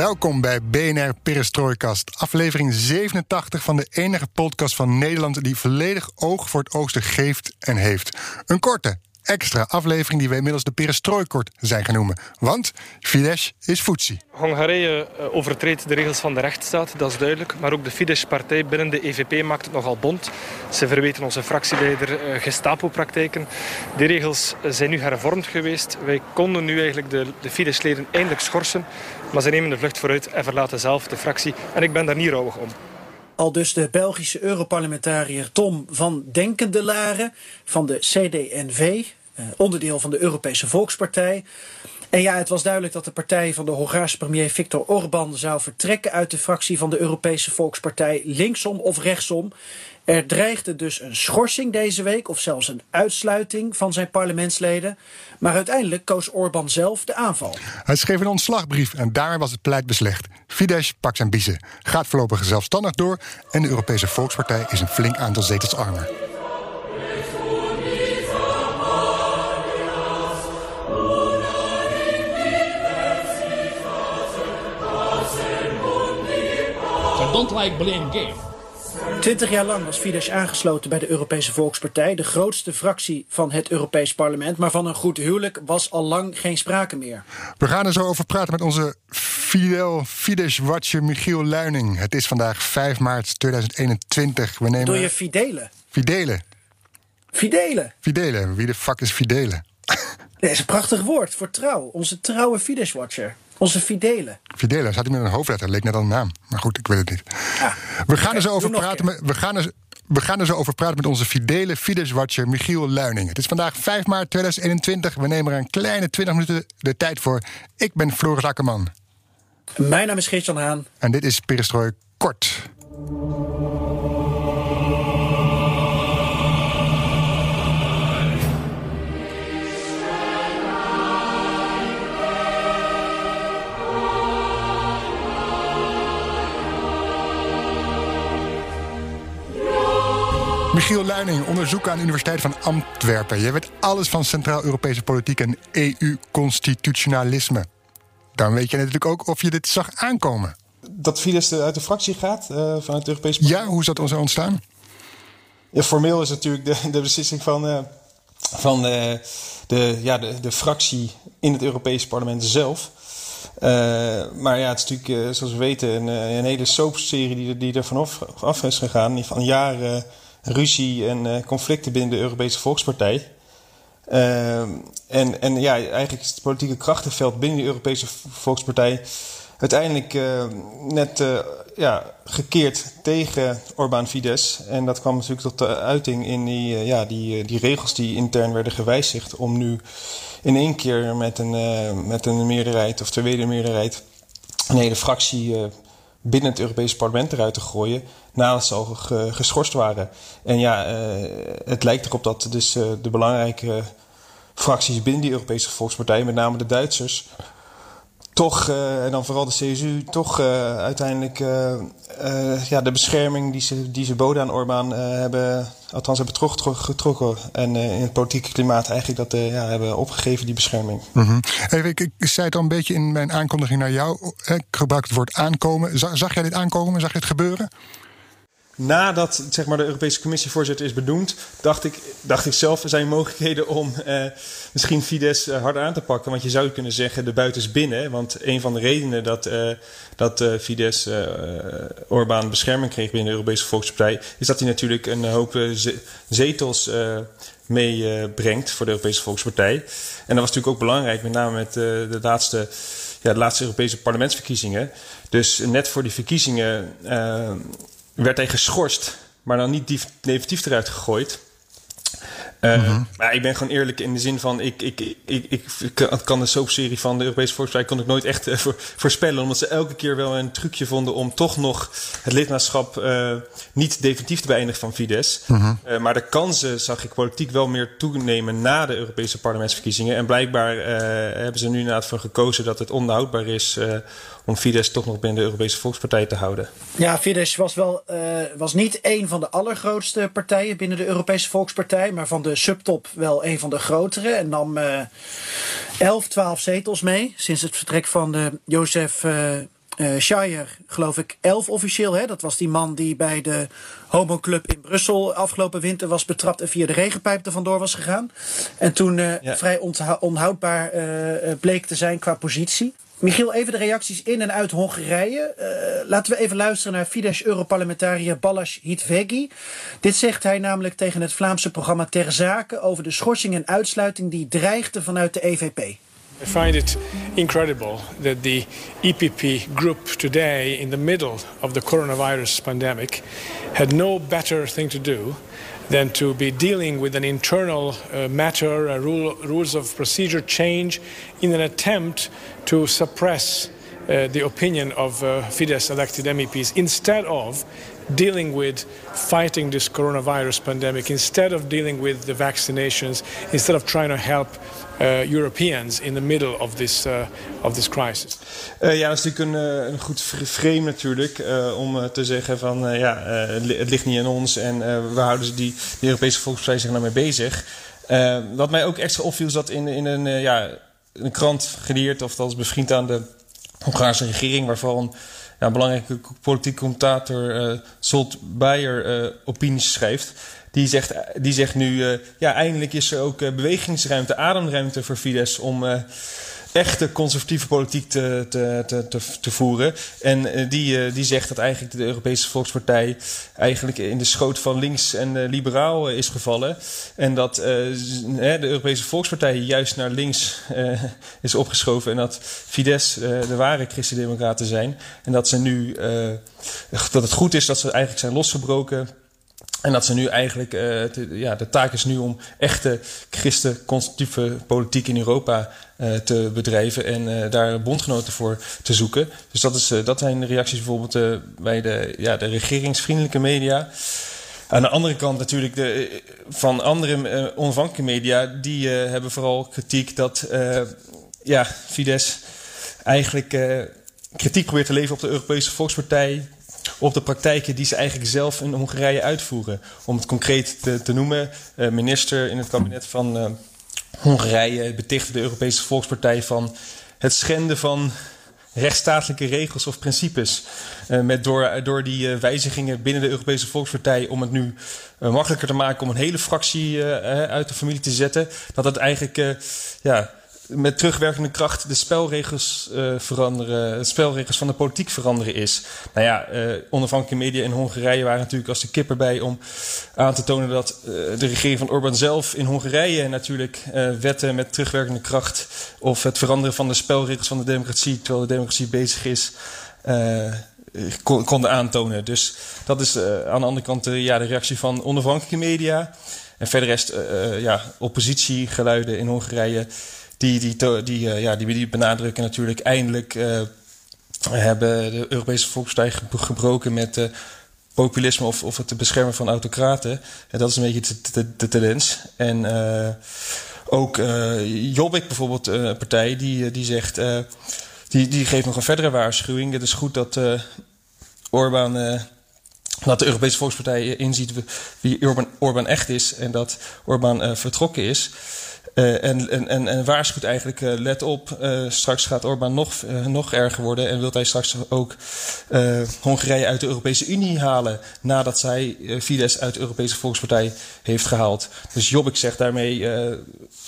Welkom bij BNR Perestrooikast, aflevering 87 van de enige podcast van Nederland die volledig oog voor het oosten geeft en heeft. Een korte, extra aflevering die we inmiddels de perestrooikort zijn genoemd. Want Fidesz is Futsi. Hongarije eh, overtreedt de regels van de rechtsstaat, dat is duidelijk. Maar ook de Fidesz-partij binnen de EVP maakt het nogal bond. Ze verweten onze fractieleider eh, Gestapo-praktijken. Die regels eh, zijn nu hervormd geweest. Wij konden nu eigenlijk de, de Fidesz-leden eindelijk schorsen. Maar ze nemen de vlucht vooruit en verlaten zelf de fractie. En ik ben daar niet rouwig om. Al dus de Belgische Europarlementariër Tom van Denkendelaren van de CD&V, onderdeel van de Europese Volkspartij. En ja, het was duidelijk dat de partij van de Hongaarse premier Viktor Orbán zou vertrekken uit de fractie van de Europese Volkspartij, linksom of rechtsom. Er dreigde dus een schorsing deze week, of zelfs een uitsluiting van zijn parlementsleden. Maar uiteindelijk koos Orbán zelf de aanval. Hij schreef een ontslagbrief en daarmee was het beleid beslecht. Fidesz pakt zijn biezen, gaat voorlopig zelfstandig door en de Europese Volkspartij is een flink aantal zetels armer. Don't like blame game. Twintig jaar lang was Fidesz aangesloten bij de Europese Volkspartij, de grootste fractie van het Europees Parlement. Maar van een goed huwelijk was al lang geen sprake meer. We gaan er zo over praten met onze Fidel Fidesz-watcher Michiel Luining. Het is vandaag 5 maart 2021. We nemen... Door je Fidele. Fidele. Fidele. Fidele. Wie de fuck is Fidele? Dat is een prachtig woord voor trouw. Onze trouwe Fidesz-watcher. Onze Fidele. Fidele, zat hij met een hoofdletter, leek net al een naam. Maar goed, ik weet het niet. Ah, we, gaan er zo doe over praten met, we, gaan er, we gaan er zo over praten met onze fidele Fidesz-watcher Michiel Luining. Het is vandaag 5 maart 2021. We nemen er een kleine 20 minuten de tijd voor. Ik ben Floris Akkerman. Mijn naam is Geert-Jan Haan. En dit is Perestrooi Kort. Michiel Luining, onderzoeker aan de Universiteit van Antwerpen. Jij weet alles van Centraal-Europese politiek en EU-constitutionalisme. Dan weet je natuurlijk ook of je dit zag aankomen. Dat Fidesz uit de fractie gaat uh, vanuit het Europees Parlement? Ja, hoe is dat zo ontstaan? Ja, formeel is natuurlijk de, de beslissing van, uh, van uh, de, ja, de, de fractie in het Europese parlement zelf. maar ja, het is natuurlijk, zoals we weten, een, een hele soapserie die, die er vanaf af is gegaan. Van jaren ruzie en uh, conflicten binnen de Europese Volkspartij. Uh, en, en ja, eigenlijk is het politieke krachtenveld binnen de Europese Volkspartij uiteindelijk uh, net ja, gekeerd tegen Orbán Fidesz. En dat kwam natuurlijk tot de uiting in die, ja, die, die regels die intern werden gewijzigd om nu in één keer met een, met een meerderheid of tweede meerderheid een hele fractie binnen het Europese parlement eruit te gooien nadat ze al geschorst waren. En ja, uh, het lijkt erop dat dus uh, de belangrijke fracties binnen die Europese Volkspartij, met name de Duitsers, toch, uh, en dan vooral de CSU, toch uiteindelijk ja, de bescherming die ze, die ze boden aan Orbán hebben, althans hebben getrokken. En in het politieke klimaat eigenlijk dat ja, hebben opgegeven, die bescherming. Mm. Even, ik, ik, zei het al een beetje in mijn aankondiging naar jou. Ik gebruik het woord aankomen. Zag, jij dit aankomen? Zag je het gebeuren? Nadat zeg maar, de Europese Commissievoorzitter is benoemd, dacht ik, dacht ik zelf, er zijn mogelijkheden om eh, misschien Fidesz uh, harder aan te pakken. Want je zou kunnen zeggen, de buiten is binnen. Want een van de redenen dat, uh, dat uh, Fidesz Orbán bescherming kreeg binnen de Europese Volkspartij, is dat hij natuurlijk een hoop zetels meebrengt voor de Europese Volkspartij. En dat was natuurlijk ook belangrijk, met name met de laatste ja, de laatste Europese parlementsverkiezingen. Dus net voor die verkiezingen werd hij geschorst, maar dan niet definitief eruit gegooid. Uh, Maar ik ben gewoon eerlijk in de zin van... ik, ik, ik, ik, kan de soapserie van de Europese Volkspartij... kon ik nooit echt uh, voor, voorspellen. Omdat ze elke keer wel een trucje vonden... om toch nog het lidmaatschap uh, niet definitief te beëindigen van Fidesz. -huh. maar de kansen zag ik politiek wel meer toenemen... na de Europese parlementsverkiezingen. En blijkbaar hebben ze nu inderdaad voor gekozen... dat het onhoudbaar is om Fidesz toch nog binnen de Europese Volkspartij te houden. Ja, Fidesz was, wel, uh, was niet een van de allergrootste partijen binnen de Europese Volkspartij, maar van de subtop wel een van de grotere. En nam uh, 11, 12 zetels mee sinds het vertrek van de Jozef. Uh, Shire, geloof ik, 11 officieel. Hè? Dat was die man die bij de homoclub in Brussel afgelopen winter was betrapt en via de regenpijp er vandoor was gegaan. En toen uh, ja. vrij onhoudbaar uh, bleek te zijn qua positie. Michiel, even de reacties in en uit Hongarije. Uh, laten we even luisteren naar Fidesz-Europarlementariër Balázs Hitvegi. Dit zegt hij namelijk tegen het Vlaamse programma Ter Zake over de schorsing en uitsluiting die dreigde vanuit de EVP. I find it incredible that the EPP group today, in the middle of the coronavirus pandemic, had no better thing to do than to be dealing with an internal uh, matter, a rule, rules of procedure change, in an attempt to suppress uh, the opinion of uh, Fidesz elected MEPs instead of dealing with fighting this coronavirus pandemic, instead of dealing with the vaccinations, instead of trying to help uh, Europeans in the middle of this, uh, of this crisis. Uh, ja, dat is natuurlijk een, een goed frame natuurlijk om te zeggen van ja, het ligt niet aan ons en we houden die, die Europese Volkspartij zich nou mee bezig. wat mij ook extra opviel is dat in, in een, ja, een krant geleerd, of dat is bevriend aan de Hongaarse regering, waarvan ja, belangrijke politiek commentator uh, Zolt uh, opinies schrijft. Die zegt, die zegt nu, uh, ja, eindelijk is er ook bewegingsruimte, ademruimte voor Fidesz om echte conservatieve politiek te, te, te, te, voeren. En die, die zegt dat eigenlijk de Europese Volkspartij eigenlijk in de schoot van links en liberaal is gevallen. En dat de Europese Volkspartij juist naar links is opgeschoven. En dat Fidesz de ware christendemocraten zijn. En dat ze nu, dat het goed is dat ze eigenlijk zijn losgebroken en dat ze nu eigenlijk, te, ja, de taak is nu om echte christen-conservatieve politiek in Europa uh, te bedrijven en uh, daar bondgenoten voor te zoeken. Dus dat, is, dat zijn de reacties bijvoorbeeld bij de, ja, de regeringsvriendelijke media. Aan de andere kant natuurlijk de, van andere onafhankelijke media, die hebben vooral kritiek dat ja, Fidesz eigenlijk kritiek probeert te leveren op de Europese Volkspartij op de praktijken die ze eigenlijk zelf in Hongarije uitvoeren. Om het concreet te, te noemen, uh, minister in het kabinet van uh, Hongarije betichtte de Europese Volkspartij van het schenden van rechtsstatelijke regels of principes. Uh, met door, door die wijzigingen binnen de Europese Volkspartij om het nu makkelijker te maken om een hele fractie uit de familie te zetten. Dat het eigenlijk ja, met terugwerkende kracht de spelregels uh, veranderen, de spelregels van de politiek veranderen is. Nou ja, uh, onafhankelijke media in Hongarije waren natuurlijk als de kip erbij om aan te tonen dat uh, de regering van Orbán zelf in Hongarije natuurlijk wetten met terugwerkende kracht of het veranderen van de spelregels van de democratie, terwijl de democratie bezig is, kon, konden aantonen. Dus dat is aan de andere kant ja, de reactie van onafhankelijke media. En verder rest, ja, oppositiegeluiden in Hongarije die, die, die, uh, ja, die, die benadrukken natuurlijk eindelijk uh, hebben de Europese Volkspartij gebroken met uh, populisme of, of het beschermen van autocraten. En dat is een beetje de, de, de tendens. En ook Jobbik bijvoorbeeld, een partij, die, die zegt... die, die geeft nog een verdere waarschuwing. Het is goed dat Orbán dat de Europese Volkspartij inziet wie Orbán, Orbán echt is en dat Orbán uh, vertrokken is. Uh, en, en, en, waarschuwt eigenlijk, uh, let op, uh, straks gaat Orbán nog, nog erger worden en wil hij straks ook Hongarije uit de Europese Unie halen nadat zij Fidesz uit de Europese Volkspartij heeft gehaald. Dus Jobbik zegt daarmee,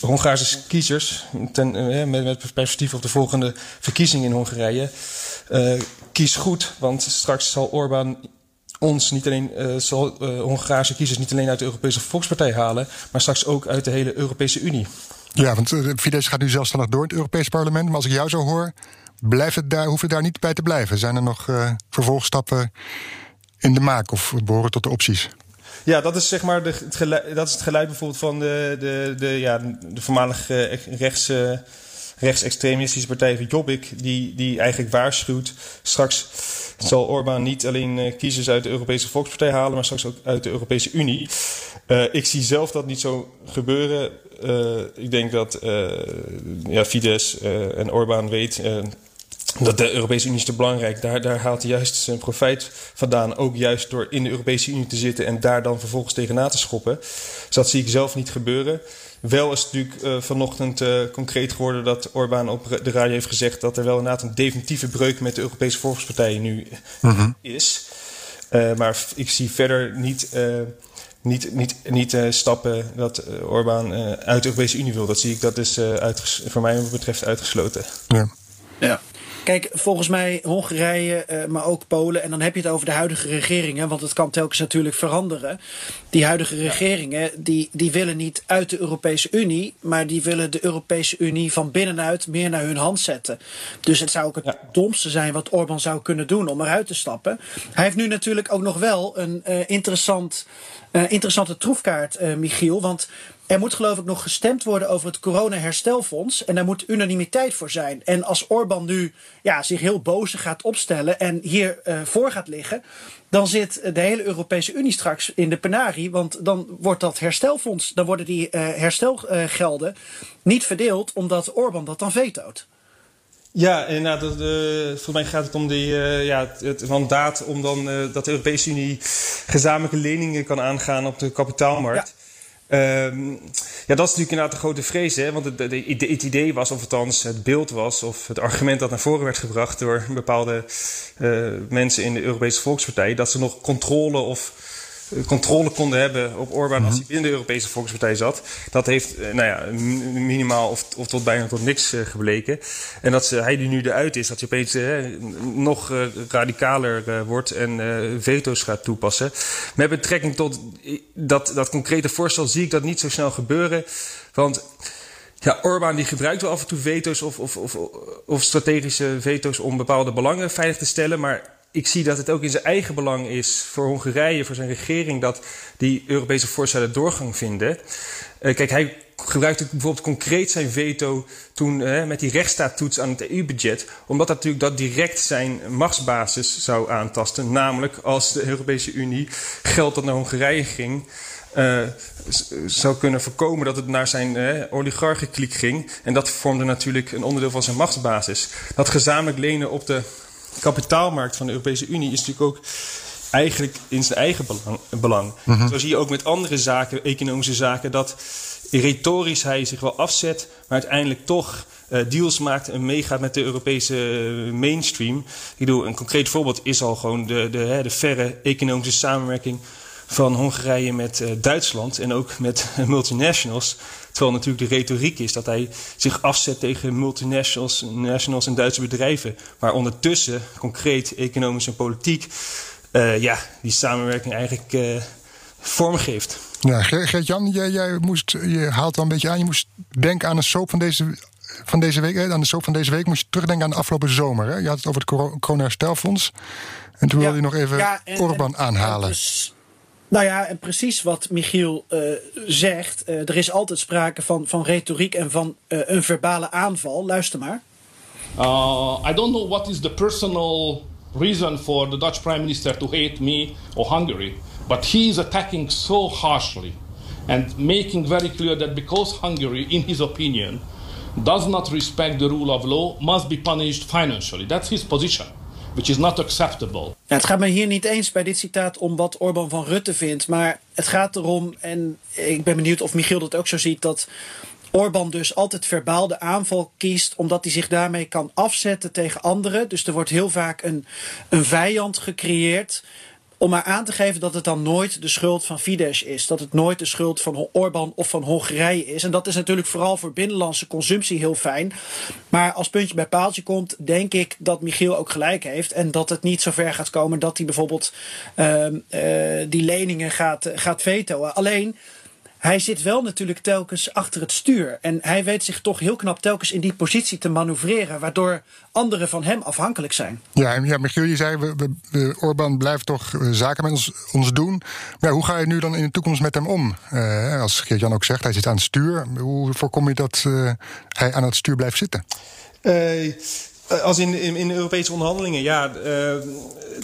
Hongaarse kiezers, ten, met, met perspectief op de volgende verkiezingen in Hongarije, kies goed, want straks zal Orbán ons niet alleen, uh, zal uh, Hongaarse kiezers niet alleen uit de Europese Volkspartij halen, maar straks ook uit de hele Europese Unie. Ja, want uh, Fidesz gaat nu zelfstandig door in het Europees Parlement. Maar als ik jou zo hoor, blijft het daar, hoeft het daar niet bij te blijven. Zijn er nog vervolgstappen in de maak of behoren tot de opties? Ja, dat is zeg maar de, het, geluid, dat is het geluid bijvoorbeeld van de, de, de, ja, de voormalige rechts, rechtsextremistische partij van Jobbik, die, die eigenlijk waarschuwt. Straks zal Orbán niet alleen uh, kiezers uit de Europese Volkspartij halen, maar straks ook uit de Europese Unie. Uh, ik zie zelf dat niet zo gebeuren. Uh, ik denk dat ja, Fidesz en Orbán weet dat de Europese Unie is te belangrijk. Daar, daar haalt hij juist zijn profijt vandaan. Ook juist door in de Europese Unie te zitten en daar dan vervolgens tegenaan te schoppen. Dus dat zie ik zelf niet gebeuren. Wel is het natuurlijk uh, vanochtend uh, concreet geworden dat Orbán op de radio heeft gezegd dat er wel inderdaad een definitieve breuk met de Europese Volkspartijen nu mm -hmm. is. Uh, maar ik zie verder niet, niet, niet, niet stappen dat Orbán uit de Europese Unie wil. Dat zie ik, dat is voor mij wat betreft uitgesloten. Ja. ja. Kijk, volgens mij Hongarije, uh, maar ook Polen. En dan heb je het over de huidige regeringen. Want het kan telkens natuurlijk veranderen. Die huidige regeringen, die, die willen niet uit de Europese Unie. Maar die willen de Europese Unie van binnenuit meer naar hun hand zetten. Dus het zou ook het ja. domste zijn wat Orbán zou kunnen doen om eruit te stappen. Hij heeft nu natuurlijk ook nog wel een uh, interessant, uh, interessante troefkaart, Michiel. Want er moet geloof ik nog gestemd worden over het corona-herstelfonds. En daar moet unanimiteit voor zijn. En als Orbán nu ja, zich heel boos gaat opstellen en hier uh, voor gaat liggen. Dan zit de hele Europese Unie straks in de penarie. Want dan wordt dat herstelfonds, dan worden die uh, herstelgelden niet verdeeld. Omdat Orbán dat dan vetoot. Ja, inderdaad. Uh, volgens mij gaat het om die, uh, ja, het, het mandaat om dan uh, dat de Europese Unie gezamenlijke leningen kan aangaan op de kapitaalmarkt. Ja. Um, ja, dat is natuurlijk inderdaad de grote vrees. Hè? Want het, het, idee was, of althans het beeld was, of het argument dat naar voren werd gebracht door bepaalde uh, mensen in de Europese Volkspartij, dat ze nog controle of controle konden hebben op Orbán als hij binnen de Europese Volkspartij zat. Dat heeft nou ja, minimaal of, of tot bijna tot niks uh, gebleken. En dat ze, hij die nu eruit is, dat hij opeens uh, nog radicaler wordt en veto's gaat toepassen. Met betrekking tot dat, dat concrete voorstel zie ik dat niet zo snel gebeuren. Want ja, Orbán die gebruikt wel af en toe veto's of, of, of, of strategische veto's om bepaalde belangen veilig te stellen. Maar ik zie dat het ook in zijn eigen belang is voor Hongarije, voor zijn regering, dat die Europese voorstellen doorgang vinden. Uh, kijk, hij gebruikte bijvoorbeeld concreet zijn veto toen uh, met die rechtsstaattoets aan het EU-budget, omdat dat natuurlijk dat direct zijn machtsbasis zou aantasten. Namelijk als de Europese Unie geld dat naar Hongarije ging. Uh, zou kunnen voorkomen dat het naar zijn uh, oligarchenkliek ging. En dat vormde natuurlijk een onderdeel van zijn machtsbasis. Dat gezamenlijk lenen op de kapitaalmarkt van de Europese Unie is natuurlijk ook eigenlijk in zijn eigen belang. belang. Mm-hmm. Zo zie je ook met andere zaken, economische zaken, dat retorisch hij zich wel afzet, maar uiteindelijk toch uh, deals maakt en meegaat met de Europese mainstream. Ik bedoel, een concreet voorbeeld is al gewoon de, de, hè, de verre economische samenwerking van Hongarije met uh, Duitsland en ook met multinationals. Terwijl natuurlijk de retoriek is dat hij zich afzet tegen multinationals nationals en Duitse bedrijven. Maar ondertussen, concreet, economisch en politiek, uh, ja, die samenwerking eigenlijk uh, vormgeeft. Ja, Gert-Jan, jij, jij moest, je haalt al een beetje aan, je moest denken aan een soap van deze van deze week, aan de soap van deze week, moest je terugdenken aan de afgelopen zomer. Hè? Je had het over het corona-herstelfonds. En toen ja, wilde je nog even ja, en, Orbán aanhalen. En dus, nou ja, precies wat Michiel uh, zegt. Uh, er is altijd sprake van, van retoriek en van uh, een verbale aanval. Luister maar. I don't know what is the personal reason for the Dutch Prime Minister to hate me or Hungary, but he is attacking so harshly and making very clear that because Hungary, in his opinion, does not respect the rule of law, must be punished financially. That's his position which is not acceptable. Ja, het gaat me hier niet eens bij dit citaat om wat Orbán van Rutte vindt. Maar het gaat erom, en ik ben benieuwd of Michiel dat ook zo ziet, dat Orbán dus altijd verbaal de aanval kiest, omdat hij zich daarmee kan afzetten tegen anderen. Dus er wordt heel vaak een, een vijand gecreëerd. Om maar aan te geven dat het dan nooit de schuld van Fidesz is. Dat het nooit de schuld van Orbán of van Hongarije is. En dat is natuurlijk vooral voor binnenlandse consumptie heel fijn. Maar als puntje bij paaltje komt, denk ik dat Michiel ook gelijk heeft. En dat het niet zo ver gaat komen dat hij bijvoorbeeld uh, uh, die leningen gaat, gaat vetoen. Alleen hij zit wel natuurlijk telkens achter het stuur. En hij weet zich toch heel knap telkens in die positie te manoeuvreren, waardoor anderen van hem afhankelijk zijn. Ja, ja Michiel, je zei, we, we, we- Orbán blijft toch eh, zaken met ons, ons doen. Maar hoe ga je nu dan in de toekomst met hem om? Eh, als Geert-Jan ook zegt, hij zit aan het stuur. Hoe voorkom je dat eh, hij aan het stuur blijft zitten? Eh, als in, in, Europese onderhandelingen, ja. eh,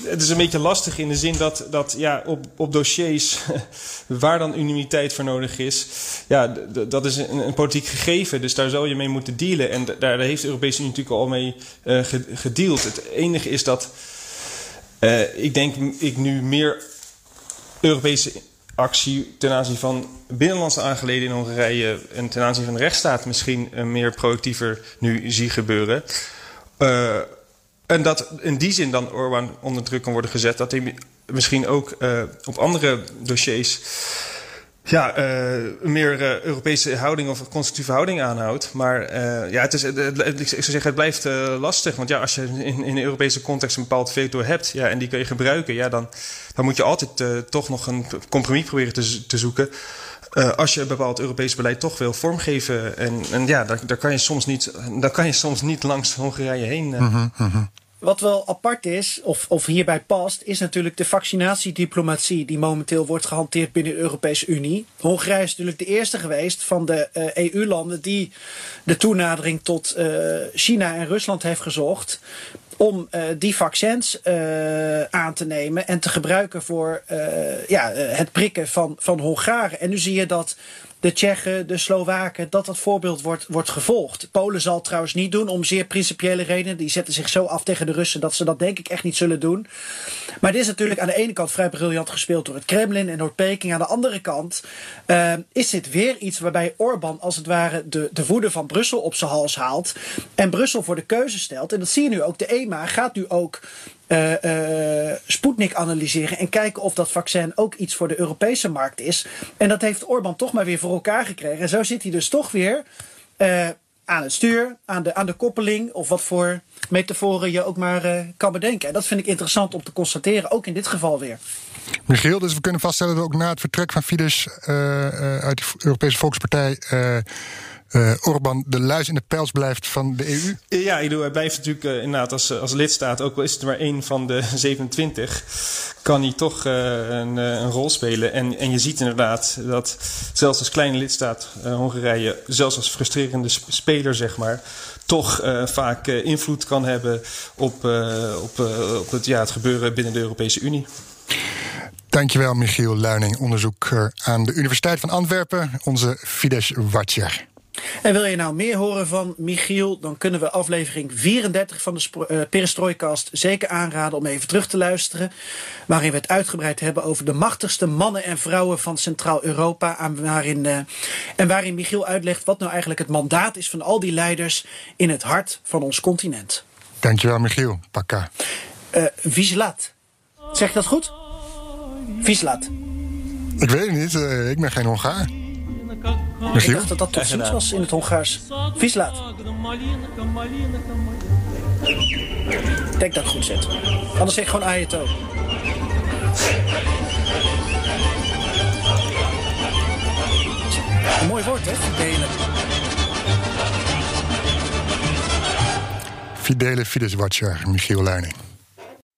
het is een beetje lastig in de zin dat, dat ja, op, op dossiers waar dan unanimiteit voor nodig is, ja, dat is een, politiek gegeven. Dus daar zal je mee moeten dealen. En daar, daar heeft de Europese Unie natuurlijk al mee eh, ge- gedeeld. Het enige is dat eh, ik denk ik nu meer Europese actie ten aanzien van binnenlandse aangelegenheden in Hongarije en ten aanzien van de rechtsstaat misschien eh, meer proactiever nu zie gebeuren. Eh, en dat in die zin dan Orbán onder druk kan worden gezet. Dat hij mi- misschien ook eh, op andere dossiers ja, eh, meer Europese houding of constructieve houding aanhoudt. Maar ja, het is, ik zou zeggen, het blijft lastig. Want ja, als je in, in de Europese context een bepaald veto hebt ja, en die kun je gebruiken, ja, dan, dan moet je altijd toch nog een compromis proberen te, te zoeken. Eh, als je een bepaald Europees beleid toch wil vormgeven. En, en ja, daar, daar, kan je soms niet, daar kan je soms niet langs Hongarije heen. eh. Wat wel apart is, of, of hierbij past, is natuurlijk de vaccinatiediplomatie die momenteel wordt gehanteerd binnen de Europese Unie. Hongarije is natuurlijk de eerste geweest van de eh, EU-landen die de toenadering tot eh, China en Rusland heeft gezocht. Om eh, die vaccins eh, aan te nemen en te gebruiken voor eh, ja, het prikken van, van Hongaren. En nu zie je dat de Tsjechen, de Slowaken, dat dat voorbeeld wordt, wordt gevolgd. Polen zal het trouwens niet doen om zeer principiële redenen. Die zetten zich zo af tegen de Russen dat ze dat denk ik echt niet zullen doen. Maar dit is natuurlijk aan de ene kant vrij briljant gespeeld door het Kremlin en door Peking. Aan de andere kant eh, is dit weer iets waarbij Orbán als het ware de, de woede van Brussel op zijn hals haalt. En Brussel voor de keuze stelt. En dat zie je nu ook. De EMA gaat nu ook eh, Sputnik analyseren en kijken of dat vaccin ook iets voor de Europese markt is. En dat heeft Orbán toch maar weer voor elkaar gekregen. En zo zit hij dus toch weer eh, aan het stuur, aan de, aan de koppeling, of wat voor metaforen je ook maar kan bedenken. En dat vind ik interessant om te constateren, ook in dit geval weer. Michiel, dus we kunnen vaststellen dat ook na het vertrek van Fidesz uit de Europese Volkspartij. Eh eh, Orbán de luis in de pels blijft van de EU? Ja, hij blijft natuurlijk eh, inderdaad als, als lidstaat, ook al is het maar één van de 27, kan hij toch eh, een, eh, een rol spelen. En, en je ziet inderdaad dat zelfs als kleine lidstaat eh, Hongarije, zelfs als frustrerende sp- speler, zeg maar, toch eh, vaak eh, invloed kan hebben op, eh, op, eh, op het, ja, het gebeuren binnen de Europese Unie. Dankjewel, Michiel Luining, onderzoeker aan de Universiteit van Antwerpen, onze Fidesz-watcher. En wil je nou meer horen van Michiel, dan kunnen we aflevering 34 van de eh, Perestroikast zeker aanraden om even terug te luisteren. Waarin we het uitgebreid hebben over de machtigste mannen en vrouwen van Centraal-Europa. eh, en waarin Michiel uitlegt wat nou eigenlijk het mandaat is van al die leiders in het hart van ons continent. Dankjewel, Michiel. Pakka. Eh Vieslat. Zeg ik dat goed? Vieslat. Ik weet het niet, ik ben geen Hongaar. Ik dacht dat dat tot ziens was in het Hongaars. Vieslat. Ik denk dat ik goed zit. Anders zeg ik gewoon Ayato. Een mooi woord, hè? Verdelen. Fidele Fidesz-watcher, Michiel Luining.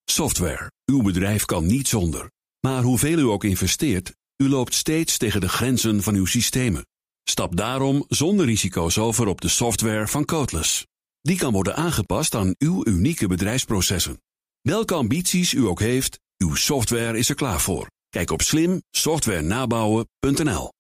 Software. Uw bedrijf kan niet zonder. Maar hoeveel u ook investeert, u loopt steeds tegen de grenzen van uw systemen. Stap daarom zonder risico's over op de software van Codeless. Die kan worden aangepast aan uw unieke bedrijfsprocessen. Welke ambities u ook heeft, uw software is er klaar voor. Kijk op slimsoftwarenabouwen.nl